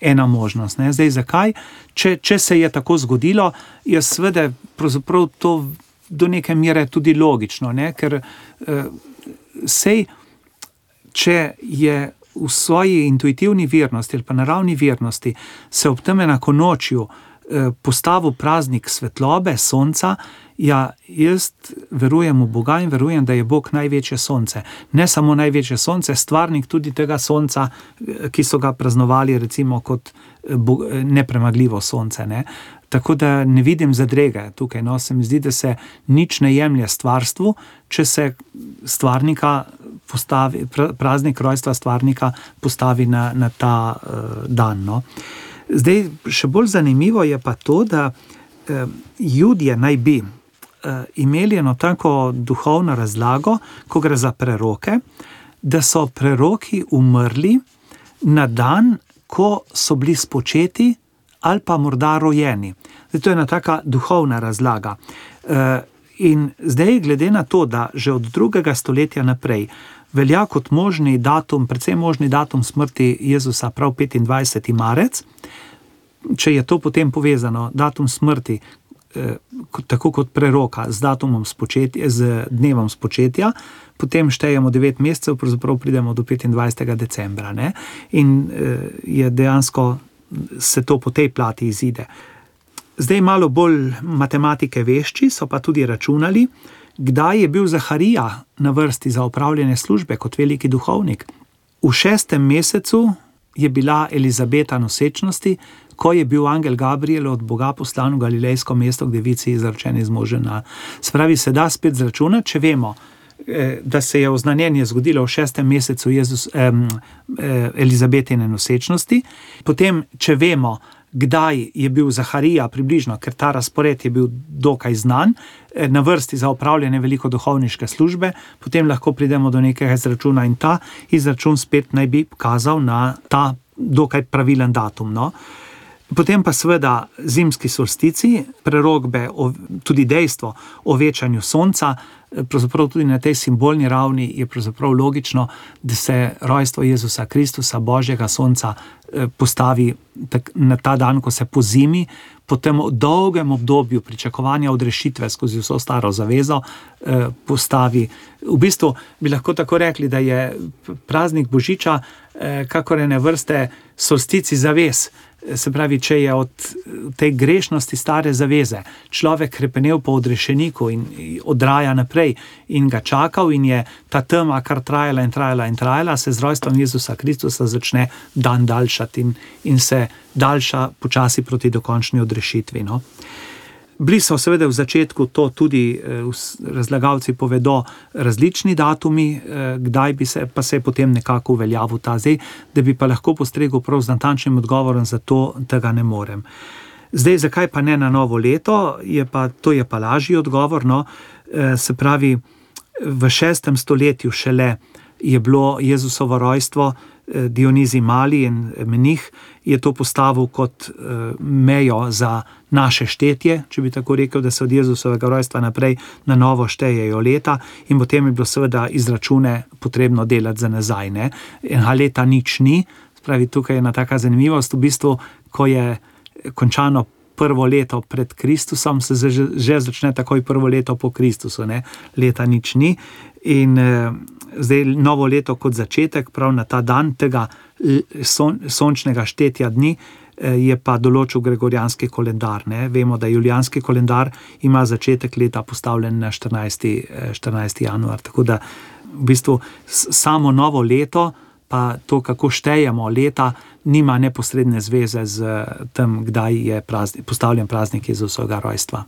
ena možnost. Ne? Zdaj, zakaj? Če, če se je tako zgodilo, je seveda to do neke mere tudi logično, ne? ker uh, sej, če je v svoji intuitivni vernosti ali pa naravni vernosti se ob tem enako nočju uh, postavil praznik svetlobe, sonca. Ja, jaz verujem v Boga in verujem, da je Bog največje sonce. Ne samo največje sonce, stvarnik tudi tega sonca, ki so ga praznovali, recimo, kot nepremagljivo sonce. Ne? Tako da ne vidim zadrege tukaj. No, se mi zdi, da se nič ne jemlje stvarstvu, če se stvarnika postavi, praznik rojstva stvarnika postavi na, na ta uh, dan. No. Zdaj, še bolj zanimivo je pa to, da uh, ljudje naj bi imeli eno tako duhovno razlago, ko gre za preroke, da so preroki umrli na dan, ko so bili spočeti ali pa morda rojeni. Zdaj, to je ena taka duhovna razlaga. E, in zdaj, glede na to, da že od drugega stoletja naprej velja kot možni datum, predvsem možni datum smrti Jezusa, prav 25. marec, če je to potem povezano, datum smrti. E, tako kot preroka z datumom spočetja, z dnevom spočetja, potem štejemo 9 mesecev, pravzaprav pridemo do 25. decembra. Ne? In e, je dejansko se to po tej plati izide. Zdaj, malo bolj matematike vešči, so pa tudi računali, kdaj je bil Zaharija na vrsti za upravljanje službe kot veliki duhovnik. V šestem mesecu je bila Elizabeta nosečnosti, ko je bil angel Gabriel od Boga poslan v Galilejsko mesto, kde vici izračen iz možena. Spravi se da spet zračunati, če vemo, Eh, da se je oznanjenje zgodilo v šestem mesecu Jezus, eh, Elizabetine nosečnosti. Potem, če vemo, kdaj je bil Zaharija, približno, ker ta razpored je bil dokaj znan, eh, na vrsti za upravljanje veliko duhovniške službe, potem lahko pridemo do nekega izračuna in ta izračun spet naj bi kazal na ta dokaj pravilen datum. No? Potem pa seveda zimski solstici, prerogbe, tudi dejstvo o večanju sonca, pravzaprav tudi na tej simbolni ravni je logično, da se rojstvo Jezusa Kristusa, Božjega Sonca, eh, postavi na ta dan, ko se po zimi, po tem dolgem obdobju pričakovanja odrešitve skozi vso staro zavezo, eh, postavi. V bistvu bi lahko tako rekli, da je praznik Božiča, eh, kakor ene vrste solstici zavez. Se pravi, če je od te grešnosti stare zaveze človek krepenil po odrešeniku in odraja naprej in ga čakal, in je ta tema kar trajala in trajala in trajala, se z rojstvom Jezusa Kristusa začne dan daljšati in, in se daljša počasi proti dokončni odrešitvi. No? Bili so seveda v začetku to tudi eh, razlagalci povedo različni datumi, eh, kdaj bi se, pa se je potem nekako uveljavil ta zdaj, da bi pa lahko postregel prav z natančnim odgovorom, zato tega ne morem. Zdaj, zakaj pa ne na novo leto, je pa, to je pa lažji odgovor. No? Eh, se pravi, v šestem stoletju šele je bilo Jezusovo rojstvo, Dionizi Mali in Menih je to postavil kot mejo za naše štetje, če bi tako rekel, da se od Jezusovega rojstva naprej na novo štejejo leta, in potem je bilo seveda izračune potrebno delati za nazaj. Ne? Ha leta nič ni, spravi tukaj je ena taka zanimivost, v bistvu, ko je končano. Prvo leto pred Kristusom se že, že začne takoj prvo leto po Kristusu, ne? leta nič ni. In eh, zdaj novo leto kot začetek, prav na ta dan tega son, sončnega štetja dni, Eh, je pa določil Gregorijanski koledar. Vemo, da Julijanski koledar ima začetek leta postavljen na 14. 14. Eh, januar. Tako da v bistvu samo novo leto, pa to, kako štejemo leta, nima neposredne zveze z tem, kdaj je praznik, postavljen praznik Jezusovega rojstva.